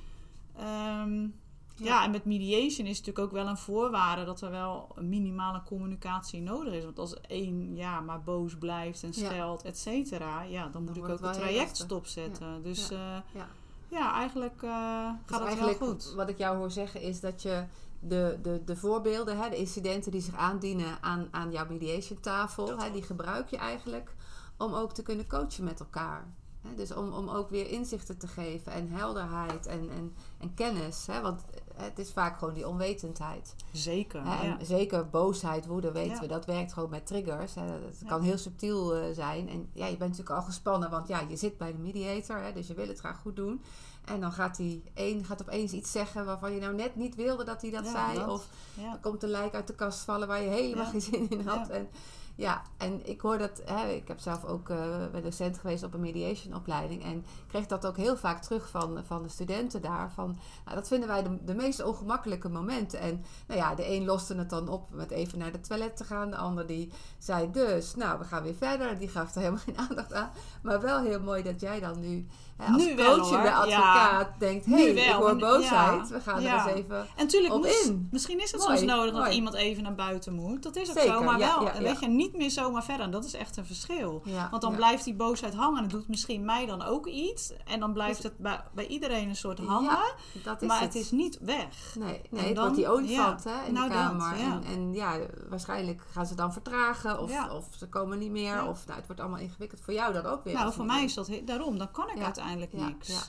ehm, ja. Ja. en met mediation is natuurlijk ook wel een voorwaarde dat er wel een minimale communicatie nodig is. Want als één, ja, maar boos blijft en Ja. scheldt, et cetera, ja, dan moet ik ook het het traject stopzetten. Dus, ja, ja. ja eigenlijk eh, gaat Dus het eigenlijk wel goed. wat ik jou hoor zeggen is dat je de, de, de voorbeelden, hè, de incidenten die zich aandienen aan, aan jouw mediation tafel, Dat hè, die gebruik je eigenlijk om ook te kunnen coachen met elkaar. Hè, dus om, om ook weer inzichten te geven en helderheid en, en, en kennis. Hè, want het is vaak gewoon die onwetendheid. Zeker, Hè, ja. zeker boosheid, woede, weten Ja. we, dat werkt gewoon met triggers. Hè. Het Ja. kan heel subtiel eh, zijn. En ja, je bent natuurlijk al gespannen, want ja, je zit bij de mediator, hè, dus je wil het graag goed doen. En dan gaat hij een, gaat opeens iets zeggen waarvan je nou net niet wilde dat hij dat Ja, zei. dat. Of Ja. er komt een lijk uit de kast vallen waar je helemaal Ja. geen zin in had. En, ja, en ik hoor dat, hè, ik heb zelf ook ben docent geweest op een mediation opleiding. En kreeg dat ook heel vaak terug van, van de studenten daar. Van, nou, dat vinden wij de, de meest ongemakkelijke momenten. En nou ja, de een loste het dan op met even naar de toilet te gaan. De ander die zei dus, nou we gaan weer verder. Die gaf er helemaal geen aandacht aan. Maar wel heel mooi dat jij dan nu als Nu wel, coachende hoor. advocaat denkt... Hé, hey, wel, ik hoor want- boosheid. ja. We gaan Ja. er eens even... En natuurlijk, op moest- in. misschien is het Mooi, soms nodig dat iemand even naar buiten moet. Dat is ook Zeker, zo, maar wel, weet je, niet meer zomaar verder. En dat is echt een verschil. Want dan blijft die boosheid hangen en het doet misschien mij dan ook iets. En dan blijft het bij, bij iedereen een soort hangen. Dat is maar het. het is niet weg. Nee, nee het dan- wordt die olifant hè, in nou de dat, kamer. En, en ja, waarschijnlijk gaan ze dan vertragen of, of ze komen niet meer. Of nou, het wordt allemaal ingewikkeld. Voor jou dan ook weer. Nou, voor mij is dat daarom. Dan kan ik Ja, uiteindelijk ja, niks. ja.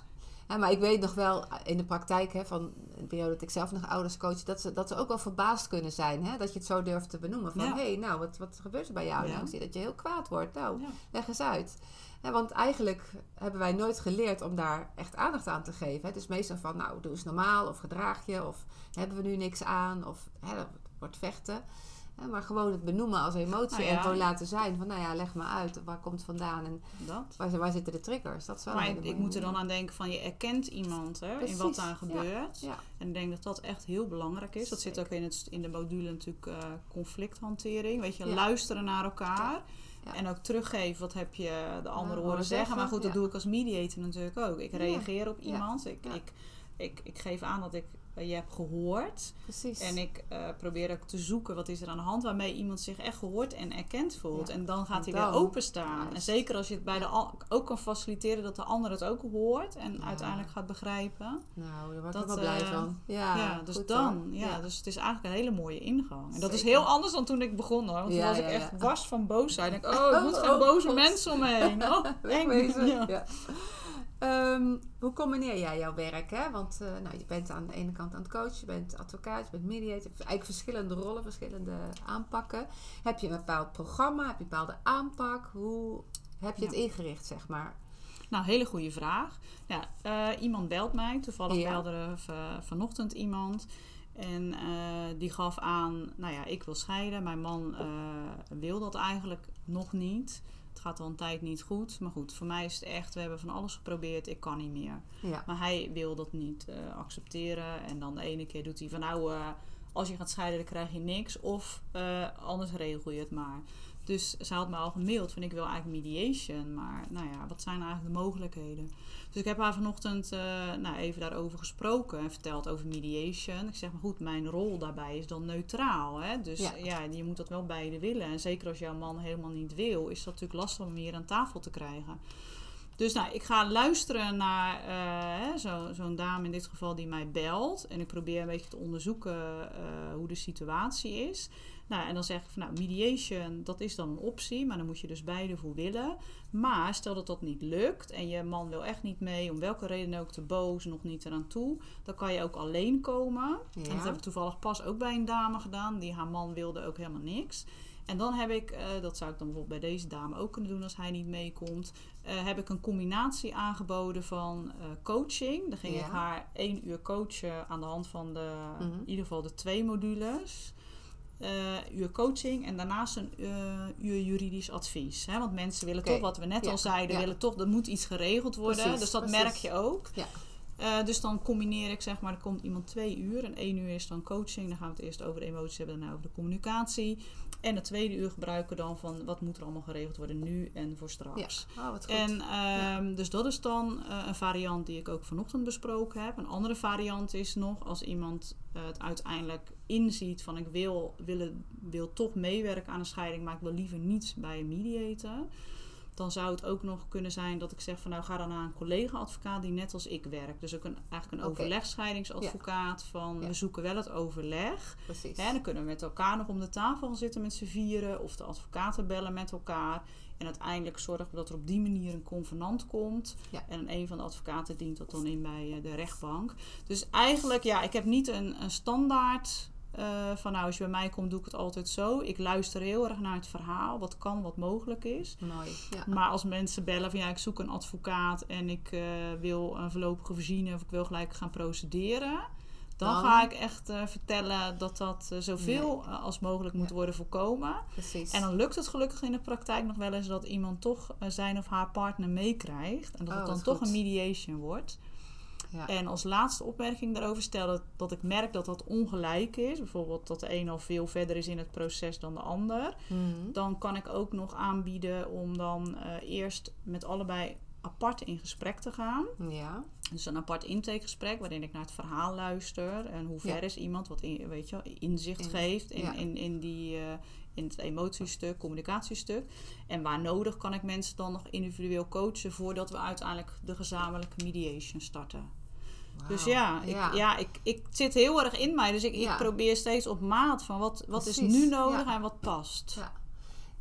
Ja, maar ik weet nog wel in de praktijk hè, van de periode dat ik zelf nog ouders coach, dat ze, dat ze ook wel verbaasd kunnen zijn. Hè? Dat je het zo durft te benoemen. Van hé, hey, nou, wat, wat gebeurt er bij jou? Nou, ik zie dat je heel kwaad wordt. Nou, leg eens uit. Want eigenlijk hebben wij nooit geleerd om daar echt aandacht aan te geven. Het is meestal van, nou, doe eens normaal of gedraag je of hebben we nu niks aan of hè, dat wordt vechten. Maar gewoon het benoemen als emotie Nou ja. en gewoon laten zijn van, nou ja, leg maar uit. Waar komt het vandaan en Dat. waar, waar zitten de triggers? Dat is wel Maar ik, moet er dan aan denken van je erkent iemand hè, in wat daar gebeurt. Ja. En ik denk dat dat echt heel belangrijk is. Dat zit ook in, het, in de module natuurlijk eh, conflicthantering. Weet je, luisteren naar elkaar. En ook teruggeven wat heb je de andere horen horen zeggen. zeggen, Maar goed, dat doe ik als mediator natuurlijk ook. Ik reageer op iemand. Ik, ik, ik, ik geef aan dat ik je heb gehoord. Precies. En ik eh, probeer ook te zoeken wat is er aan de hand waarmee iemand zich echt gehoord en erkend voelt. Ja. En dan gaat hij weer dan- openstaan. En zeker als je het bij de al- ook kan faciliteren dat de ander het ook hoort en Ja. uiteindelijk gaat begrijpen. Nou, daar word ik Dat, wel blij eh, van. Ja, dus goed dan. Ja, dus het is eigenlijk een hele mooie ingang. En dat is heel anders dan toen ik begon hoor. Want toen was ik echt was van boosheid. Ik denk, oh, ik Oh, moet geen oh, boze God. mensen om me heen. Oh, eng. Ehm, hoe combineer jij jouw werk? Hè? Want eh, nou, je bent aan de ene kant aan het coachen, je bent advocaat, je bent mediator. Eigenlijk verschillende rollen, verschillende aanpakken. Heb je een bepaald programma? Heb je een bepaalde aanpak? Hoe heb je het ingericht, zeg maar? Nou, hele goede vraag. Ja, eh, iemand belt mij. Toevallig Ja. belde er v- vanochtend iemand. En eh, die gaf aan, nou ja, ik wil scheiden. Mijn man eh, wil dat eigenlijk nog niet. Het gaat al een tijd niet goed. Maar goed, voor mij is het echt, we hebben van alles geprobeerd. Ik kan niet meer. Ja, Maar hij wil dat niet eh, accepteren. En dan de ene keer doet hij van nou, eh, als je gaat scheiden, dan krijg je niks. Of eh, anders regel je het maar. Dus ze had me al gemaild van ik wil eigenlijk mediation. Maar nou ja, wat zijn eigenlijk de mogelijkheden? Dus ik heb haar vanochtend eh, nou, even daarover gesproken en verteld over mediation. Ik zeg maar goed, mijn rol daarbij is dan neutraal. Hè? Dus Ja. ja. je moet dat wel beide willen. En zeker als jouw man helemaal niet wil, is dat natuurlijk lastig om hier aan tafel te krijgen. Dus nou, ik ga luisteren naar eh, hè, zo- zo'n dame in dit geval die mij belt. En ik probeer een beetje te onderzoeken eh, hoe de situatie is. Nou, en dan zeg ik van nou, mediation, dat is dan een optie, maar dan moet je dus beide voor willen. Maar stel dat dat niet lukt en je man wil echt niet mee, om welke reden ook te boos, nog niet eraan toe, dan kan je ook alleen komen. Ja. En dat heb ik toevallig pas ook bij een dame gedaan, die haar man wilde ook helemaal niks. En dan heb ik, eh, dat zou ik dan bijvoorbeeld bij deze dame ook kunnen doen als hij niet meekomt, eh, heb ik een combinatie aangeboden van eh, coaching. Dan ging Ja. ik haar één uur coachen aan de hand van de, Mhm. in ieder geval de twee modules. Eh, uur coaching en daarnaast een eh, uur juridisch advies. Hè? Want mensen willen toch, wat we net Ja. al zeiden, Ja. willen toch, er moet iets geregeld worden. Precies, dus dat precies. merk je ook. Ja. Eh, dus dan combineer ik zeg maar, er komt iemand twee uur. En één uur is dan coaching. Dan gaan we het eerst over de emoties hebben, daarna over de communicatie. En het tweede uur gebruiken dan van wat moet er allemaal geregeld worden nu en voor straks. Ja, oh, wat goed. En ehm, dus dat is dan eh, een variant die ik ook vanochtend besproken heb. Een andere variant is nog als iemand eh, het uiteindelijk inziet van ik wil, wil, wil toch meewerken aan een scheiding, maar ik wil liever niet bij een mediator. Dan zou het ook nog kunnen zijn dat ik zeg van nou ga dan naar een collega-advocaat die net als ik werkt. Dus ook een, eigenlijk een Oké. overlegscheidingsadvocaat van Ja. we zoeken wel het overleg. Precies. Hè, dan kunnen we met elkaar nog om de tafel gaan zitten met z'n vieren. Of de advocaten bellen met elkaar. En uiteindelijk zorgen we dat er op die manier een convenant komt. Ja. En een van de advocaten dient dat dan in bij eh, de rechtbank. Dus eigenlijk, ja, ik heb niet een, een standaard eh, van nou, als je bij mij komt, doe ik het altijd zo. Ik luister heel erg naar het verhaal. Wat kan, wat mogelijk is. Mooi. Ja. Maar als mensen bellen van ja, ik zoek een advocaat en ik eh, wil een voorlopige voorziening of ik wil gelijk gaan procederen. Dan, Dan- ga ik echt eh, vertellen dat dat zoveel Nee. als mogelijk moet Ja. worden voorkomen. Precies. En dan lukt het gelukkig in de praktijk nog wel eens dat iemand toch zijn of haar partner meekrijgt. En dat Oh, het dan wat toch goed. een mediation wordt. Ja. En als laatste opmerking daarover stellen dat ik merk dat dat ongelijk is. Bijvoorbeeld dat de een al veel verder is in het proces dan de ander. Mhm. Dan kan ik ook nog aanbieden om dan eh, eerst met allebei apart in gesprek te gaan. ja. Dus een apart intakegesprek waarin ik naar het verhaal luister. En hoe ver Ja. is iemand wat in, weet je, inzicht In- geeft in, ja. in, in, die, eh, in het emotiestuk, communicatiestuk. En waar nodig kan ik mensen dan nog individueel coachen voordat we uiteindelijk de gezamenlijke mediation starten. Dus ja, ik, ja. ik, ik zit heel erg in mij. Dus ik, Ja. ik probeer steeds op maat van wat, wat is nu nodig ja. en wat past. Ja.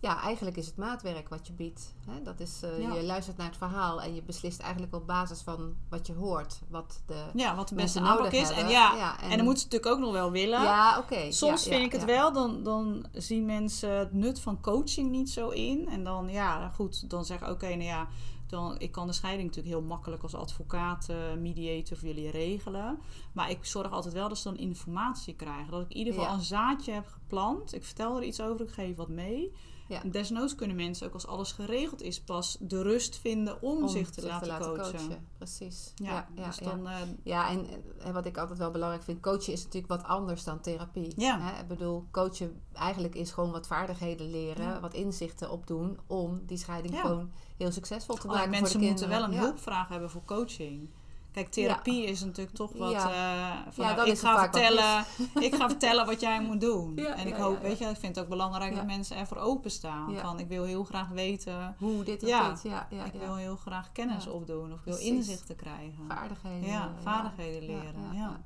Ja, eigenlijk is het maatwerk wat je biedt. Hè? Dat is, eh. Je luistert naar het verhaal en je beslist eigenlijk op basis van wat je hoort. Wat de Ja, wat de beste mensen nodig is. En ja, en, en- dan moeten ze natuurlijk ook nog wel willen. Ja, oké. Soms vind ik het wel, dan, dan zien mensen het nut van coaching niet zo in. En dan, ja, goed, dan zeggen oké, nou ja, dan, ik kan de scheiding natuurlijk heel makkelijk als advocaat, eh, mediator voor jullie regelen. Maar ik zorg altijd wel dat ze dan informatie krijgen. Dat ik in ieder geval Ja. een zaadje heb geplant. Ik vertel er iets over, ik geef wat mee. Ja. Desnoods kunnen mensen ook als alles geregeld is pas de rust vinden om, Om zich te laten, coachen. Precies. Ja, Ja, ja, dus ja. dan... eh, Ja, en, en wat ik altijd wel belangrijk vind, coachen is natuurlijk wat anders dan therapie. Ja. Hè? Ik bedoel, coachen eigenlijk is gewoon wat vaardigheden leren, Ja. wat inzichten opdoen om die scheiding Ja. gewoon heel succesvol te maken mensen voor de moeten wel een kinderen. hulpvraag hebben voor coaching. Kijk, therapie is natuurlijk toch wat. Ja. eh, van, Ja, nou, dan ik, ga vertellen, ik ga vertellen wat jij moet doen. En ik hoop, weet je, ik vind het ook belangrijk dat mensen ervoor openstaan. Van ik wil heel graag weten. Hoe dit Ja. dit. Ja, ja, ik wil heel graag kennis opdoen of ik wil Precies. inzichten krijgen. Vaardigheden. Ja, vaardigheden leren. Ja, Ja, ja.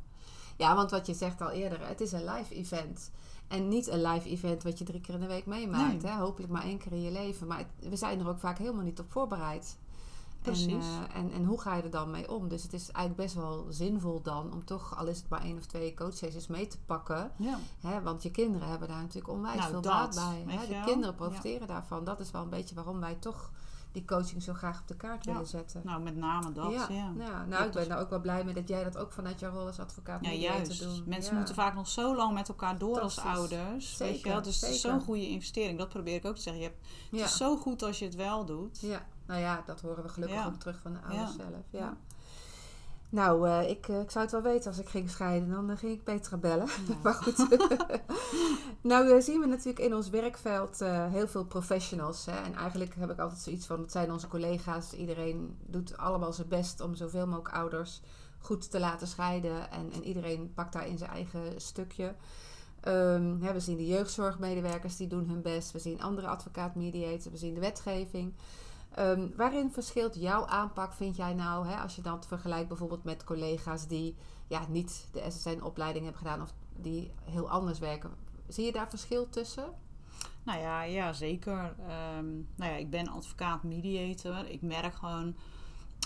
Ja, want wat je zegt al eerder, het is een live event. En niet een live event wat je drie keer in de week meemaakt. Nee. Hè? Hopelijk maar één keer in je leven. Maar het- we zijn er ook vaak helemaal niet op voorbereid. Precies. En, eh, en, en hoe ga je er dan mee om? Dus het is eigenlijk best wel zinvol dan om toch, al is het maar één of twee coachsessies mee te pakken. Ja. Hè? Want je kinderen hebben daar natuurlijk onwijs Nou, veel dat, baat bij. Hè? De kinderen profiteren daarvan. Dat is wel een beetje waarom wij toch die coaching zo graag op de kaart Ja. willen zetten. Nou, met name dat. Ja, ja, ja. nou, ik ben nou ook wel blij mee dat jij dat ook vanuit jouw rol als advocaat mee juist. te doen. Mensen Ja. moeten vaak nog zo lang met elkaar door als ouders. weet je Zeker, wel? Dus het is zeker. zo'n goede investering. Dat probeer ik ook te zeggen. Je hebt, Ja. Het is zo goed als je het wel doet. ja, nou ja, dat horen we gelukkig Ja. ook terug van de ouders zelf. Ja. Nou, eh, ik, eh, ik zou het wel weten als ik ging scheiden. Dan eh, ging ik Petra bellen. Ja. maar goed. nou zien we natuurlijk in ons werkveld heel veel professionals. Hè? En eigenlijk heb ik altijd zoiets van, het zijn onze collega's. Iedereen doet allemaal zijn best om zoveel mogelijk ouders goed te laten scheiden. En, en iedereen pakt daar in zijn eigen stukje. Ehm, hè, we zien de jeugdzorgmedewerkers, die doen hun best. We zien andere advocaat-mediators. We zien de wetgeving. Ehm, waarin verschilt jouw aanpak, vind jij nou, hè, als je dat vergelijkt bijvoorbeeld met collega's die ja, niet de SSN-opleiding hebben gedaan of die heel anders werken? zie je daar verschil tussen? Nou ja, ja zeker. Ehm, nou ja, ik ben advocaat mediator. Ik merk gewoon,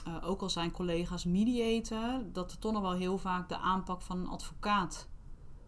uh, ook al zijn collega's mediator, dat er toch nog wel heel vaak de aanpak van een advocaat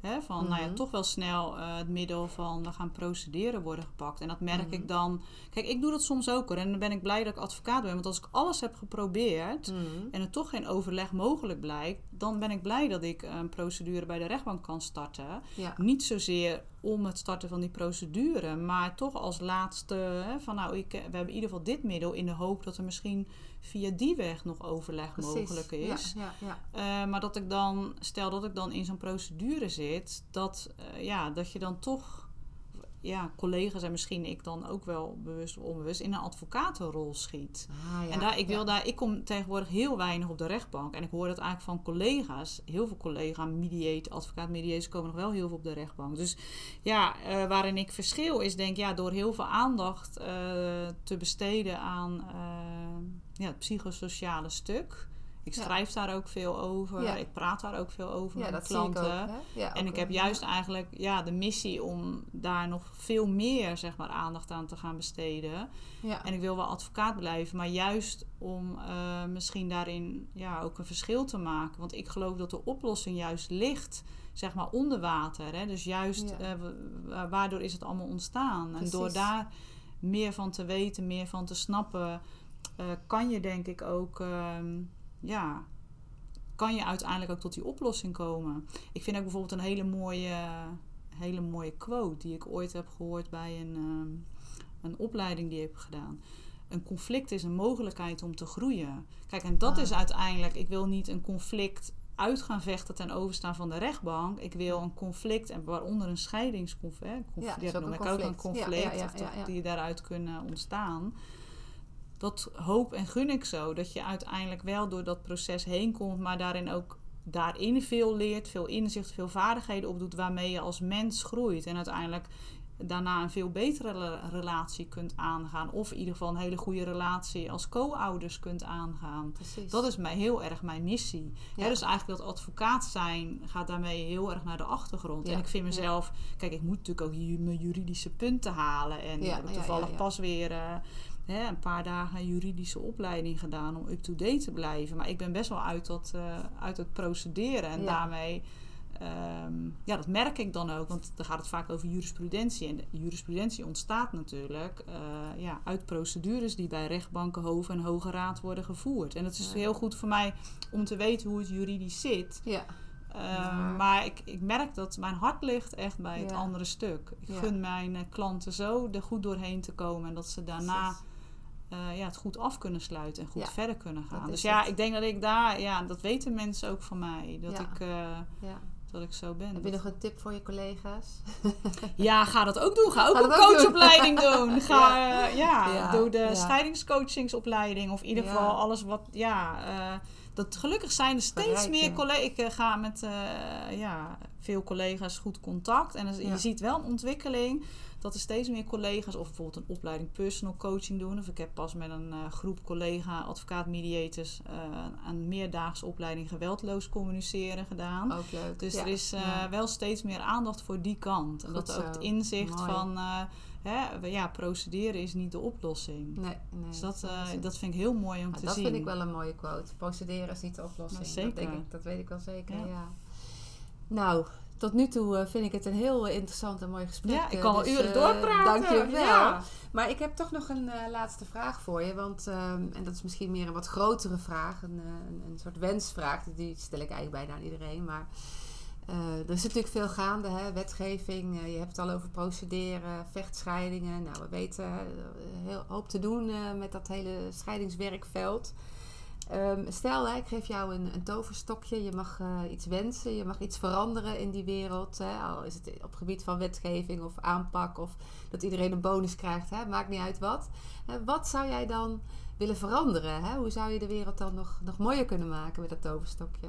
Hè, van nou ja, mhm. toch wel snel uh, het middel van we gaan procederen worden gepakt. En dat merk ik mhm. dan. Kijk, ik doe dat soms ook hoor. En dan ben ik blij dat ik advocaat ben. Want als ik alles heb geprobeerd mhm. en er toch geen overleg mogelijk blijkt, dan ben ik blij dat ik een procedure bij de rechtbank kan starten. Niet zozeer om het starten van die procedure, maar toch als laatste hè, van nou, ik, we hebben in ieder geval dit middel in de hoop dat er misschien via die weg nog overleg mogelijk is. Ja, ja, ja. Uh, maar dat ik dan, stel dat ik dan in zo'n procedure zit, dat, uh, ja, dat je dan toch ja, collega's en misschien ik dan ook wel bewust of onbewust in een advocatenrol schiet. Ah, ja, en daar, ik, wil daar, ik kom tegenwoordig heel weinig op de rechtbank. En ik hoor dat eigenlijk van collega's. Heel veel collega's, mediate, advocaat mediators komen nog wel heel veel op de rechtbank. Dus ja, uh, waarin ik verschil is denk ja, door heel veel aandacht uh, te besteden aan uh, ja, het psychosociale stuk ik schrijf daar ook veel over. Ik praat daar ook veel over met klanten. en ik heb juist eigenlijk ja, de missie om daar nog veel meer zeg maar, aandacht aan te gaan besteden. En ik wil wel advocaat blijven, maar juist om uh, misschien daarin ja, ook een verschil te maken. Want ik geloof dat de oplossing juist ligt zeg maar onder water. Hè? Dus juist uh, waardoor is het allemaal ontstaan. En door daar meer van te weten, meer van te snappen, uh, kan je denk ik ook. Ehm, ja, kan je uiteindelijk ook tot die oplossing komen. Ik vind ook bijvoorbeeld een hele mooie, hele mooie quote die ik ooit heb gehoord bij een, ehm, een opleiding die ik heb gedaan. Een conflict is een mogelijkheid om te groeien. Kijk, en dat ah. is uiteindelijk, ik wil niet een conflict uit gaan vechten ten overstaan van de rechtbank. Ik wil een conflict, en waaronder een scheidingsconflict, conflict, ja, noem ik ook een conflict, ja, die daaruit kunnen ontstaan dat hoop en gun ik zo. Dat je uiteindelijk wel door dat proces heen komt, maar daarin ook daarin veel leert, veel inzicht, veel vaardigheden opdoet waarmee je als mens groeit. En uiteindelijk daarna een veel betere relatie kunt aangaan. Of in ieder geval een hele goede relatie als co-ouders kunt aangaan. Precies. Dat is mij heel erg mijn missie. Ja. dus eigenlijk dat advocaat zijn gaat daarmee heel erg naar de achtergrond. En ik vind mezelf, kijk, ik moet natuurlijk ook mijn juridische punten halen. En toevallig pas weer. Uh, hè, een paar dagen juridische opleiding gedaan om up-to-date te blijven. Maar ik ben best wel uit, dat, uh, uit het procederen. En daarmee, um, ja, dat merk ik dan ook. Want dan gaat het vaak over jurisprudentie. En de jurisprudentie ontstaat natuurlijk uh, ja, uit procedures die bij rechtbanken, hoven en hoge raad worden gevoerd. En dat is heel goed voor mij om te weten hoe het juridisch zit. Ja. Um, maar ik, ik merk dat mijn hart ligt echt bij het andere stuk. Ik gun mijn uh, klanten zo er goed doorheen te komen en dat ze daarna uh, ja, het goed af kunnen sluiten en goed verder kunnen gaan. Dus ja, ik denk dat ik daar, ja, dat weten mensen ook van mij. Dat ik. Uh, dat ik zo ben. Heb je nog een tip voor je collega's? ja, ga dat ook doen. Ga ook een coachopleiding doen. Ga, ja. Ja, doe de scheidingscoachingsopleiding. Of in ieder geval alles wat, ja... Uh, dat gelukkig zijn er steeds meer collega's. Ik ga met ja, veel collega's goed contact. En je ziet wel een ontwikkeling dat er steeds meer collega's of bijvoorbeeld een opleiding personal coaching doen. Of ik heb pas met een uh, groep collega advocaat mediators uh, een meerdaagse opleiding geweldloos communiceren gedaan. Ook leuk. Dus er is uh, wel steeds meer aandacht voor die kant. En dat ook het inzicht van hè, ja, procederen is niet de oplossing. Nee, nee dus dat, dat vind ik heel mooi om te dat zien. Dat vind ik wel een mooie quote. Procederen is niet de oplossing. zeker. Dat, denk ik, dat weet ik wel zeker, ja. Nou, tot nu toe eh, vind ik het een heel interessant en mooi gesprek. Ja, ik kan wel dus, uren doorpraten. Dank je wel. Ja. Maar ik heb toch nog een laatste vraag voor je. Want, ehm, en dat is misschien meer een wat grotere vraag. Een, een, een, soort wensvraag. Die stel ik eigenlijk bijna aan iedereen. Maar er is natuurlijk veel gaande. Hè? Wetgeving. je hebt het al over procederen. Vechtscheidingen. Nou, we weten heel hoop te doen met dat hele scheidingswerkveld. Um, stel, ik geef jou een, een toverstokje. Je mag uh, iets wensen. Je mag iets veranderen in die wereld. Hè, al is het op gebied van wetgeving of aanpak. Of dat iedereen een bonus krijgt. Hè, maakt niet uit wat. Uh, wat zou jij dan willen veranderen? Hè? Hoe zou je de wereld dan nog, nog mooier kunnen maken met dat toverstokje?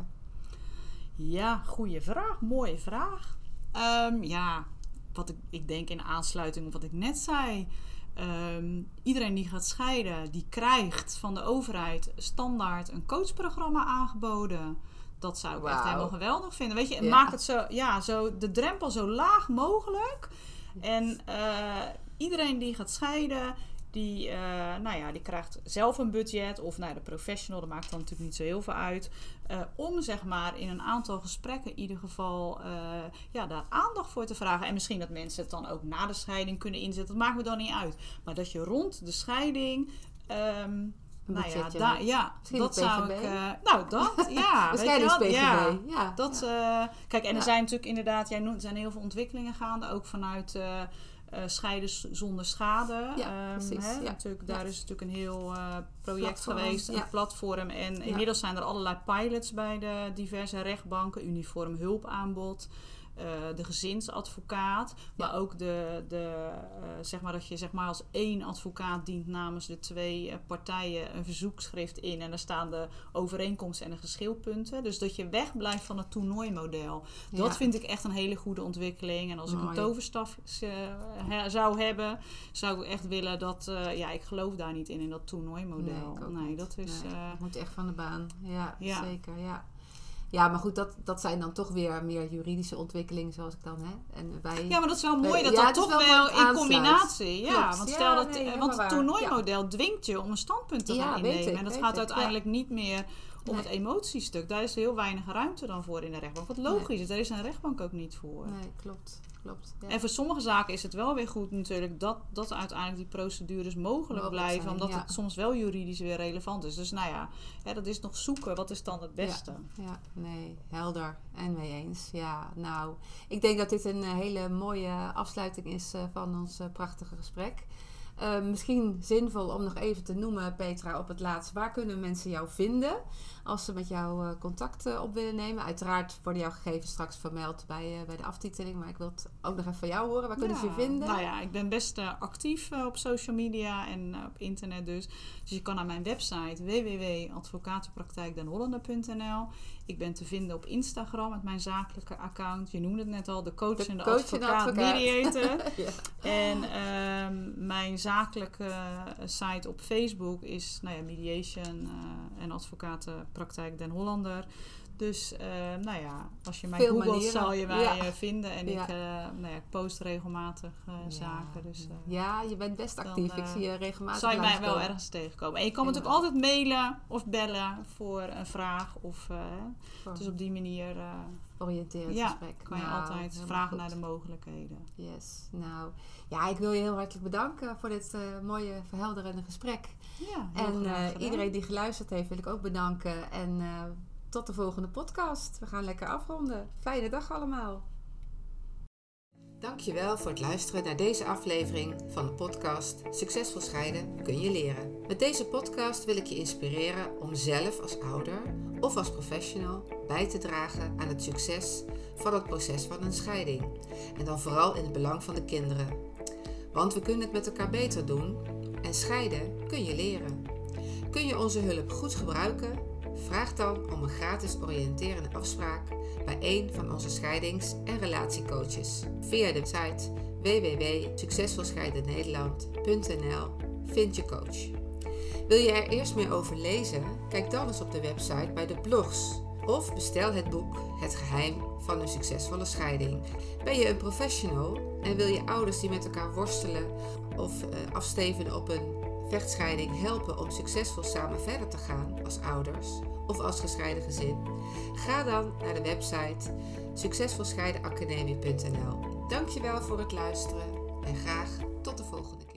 Ja, goede vraag. Mooie vraag. Um, ja, wat ik, ik denk in aansluiting op wat ik net zei. Ehm, iedereen die gaat scheiden, die krijgt van de overheid standaard een coachprogramma aangeboden. dat zou ik echt helemaal geweldig vinden. Weet je, Ja. maak het zo, ja, zo, de drempel zo laag mogelijk. En eh, iedereen die gaat scheiden, die, eh, nou ja, die krijgt zelf een budget. Of nou, ja, de professional, dat maakt dan natuurlijk niet zo heel veel uit. eh, om zeg maar in een aantal gesprekken in ieder geval eh, ja, daar aandacht voor te vragen. En misschien dat mensen het dan ook na de scheiding kunnen inzetten. Dat maakt me dan niet uit. Maar dat je rond de scheiding. ehm, nou ja, hebt. ja dat zou ik. eh, nou, dat, ja. Scheidings-PVB. ja. Ja. Dat, ja. eh, kijk, en er zijn natuurlijk inderdaad, jij noemt, er zijn heel veel ontwikkelingen gaande, ook vanuit eh, scheiden zonder schade. Ja, Ehm, precies, hè, ja. Natuurlijk, daar Ja. is natuurlijk een heel eh, project Platform, geweest, een platform. En inmiddels zijn er allerlei pilots bij de diverse rechtbanken, uniform hulpaanbod. Eh, de gezinsadvocaat, maar ook de, de, eh, zeg maar dat je zeg maar als één advocaat dient namens de twee eh, partijen een verzoekschrift in en daar staan de overeenkomsten en de geschilpunten. Dus dat je wegblijft van het toernooimodel. Dat Ja. vind ik echt een hele goede ontwikkeling. En als ik een toverstaf he- zou hebben, zou ik echt willen dat, ja, ik geloof daar niet in, in dat toernooimodel. Nee, Nee, dat is. Nee, moet echt van de baan. Ja, Ja. zeker. Ja. Ja, maar goed, dat, dat zijn dan toch weer meer juridische ontwikkelingen zoals ik dan hè. En wij, Ja, maar dat is wel mooi dat ja, dat toch wel in combinatie. Ja, Klopt. want Ja, stel dat, nee, want het toernooimodel dwingt je om een standpunt te gaan innemen. ik, en dat gaat ik, uiteindelijk niet meer om Nee. het emotiestuk. Daar is heel weinig ruimte dan voor in de rechtbank. Wat logisch is, daar is een rechtbank ook niet voor. Nee, klopt. klopt. Ja. En voor sommige zaken is het wel weer goed natuurlijk dat, dat uiteindelijk die procedures mogelijk Mogelijk blijven. zijn, omdat ja. het soms wel juridisch weer relevant is. Dus nou ja, hè, dat is nog zoeken. Wat is dan het beste? Ja, nee, helder en mee eens. Ja, nou, ik denk dat dit een eh, hele mooie afsluiting is eh, van ons eh, prachtige gesprek. Eh, misschien zinvol om nog even te noemen, Petra, op het laatst. Waar kunnen mensen jou vinden als ze met jou eh, contact eh, op willen nemen? Uiteraard worden jouw gegevens straks vermeld bij, eh, bij de aftiteling. Maar ik wil het ook nog even van jou horen. Waar kunnen ze je vinden? Nou ja, ik ben best actief op social media en op internet dus. Dus je kan naar mijn website www.advocatenpraktijkdenhollander.nl Ik ben te vinden op Instagram met mijn zakelijke account. Je noemde het net al, de coach De en de coach en advocaat, advocaat. mediator. Ja. En ehm, mijn zakelijke site op Facebook is nou ja, Mediation en Advocatenpraktijk Den Hollander. Dus eh, nou ja, als je mij Veel googelt manieren. zal je mij Ja. eh, vinden. En Ja. ik, eh, nou ja, ik post regelmatig eh, zaken. Dus ja, je bent best dan, actief. ik zie je regelmatig zal je mij wel ergens tegenkomen. En je kan natuurlijk altijd mailen of bellen voor een vraag. Of, dus op die manier oriënterend ja, gesprek. kan je Nou, altijd vragen goed. naar de mogelijkheden. Yes, nou ja, ik wil je heel hartelijk bedanken voor dit eh, mooie, verhelderende gesprek. Ja, heel En eh, iedereen die geluisterd heeft, wil ik ook bedanken. En eh, tot de volgende podcast. We gaan lekker afronden. Fijne dag allemaal. Dankjewel voor het luisteren naar deze aflevering van de podcast Succesvol scheiden kun je leren. Met deze podcast wil ik je inspireren om zelf als ouder of als professional bij te dragen aan het succes van het proces van een scheiding. En dan vooral in het belang van de kinderen. Want we kunnen het met elkaar beter doen en scheiden kun je leren. Kun je onze hulp goed gebruiken? Vraag dan om een gratis oriënterende afspraak bij een van onze scheidings- en relatiecoaches via de site www.succesvolscheidennederland.nl Vind je coach. Wil je er eerst meer over lezen? Kijk dan eens op de website bij de blogs of bestel het boek Het geheim van een succesvolle scheiding. Ben je een professional en wil je ouders die met elkaar worstelen of eh, afsteven op een vechtscheiding helpen om succesvol samen verder te gaan als ouders of als gescheiden gezin? Ga dan naar de website succesvolscheidenacademie.nl. Dankjewel voor het luisteren en graag tot de volgende keer.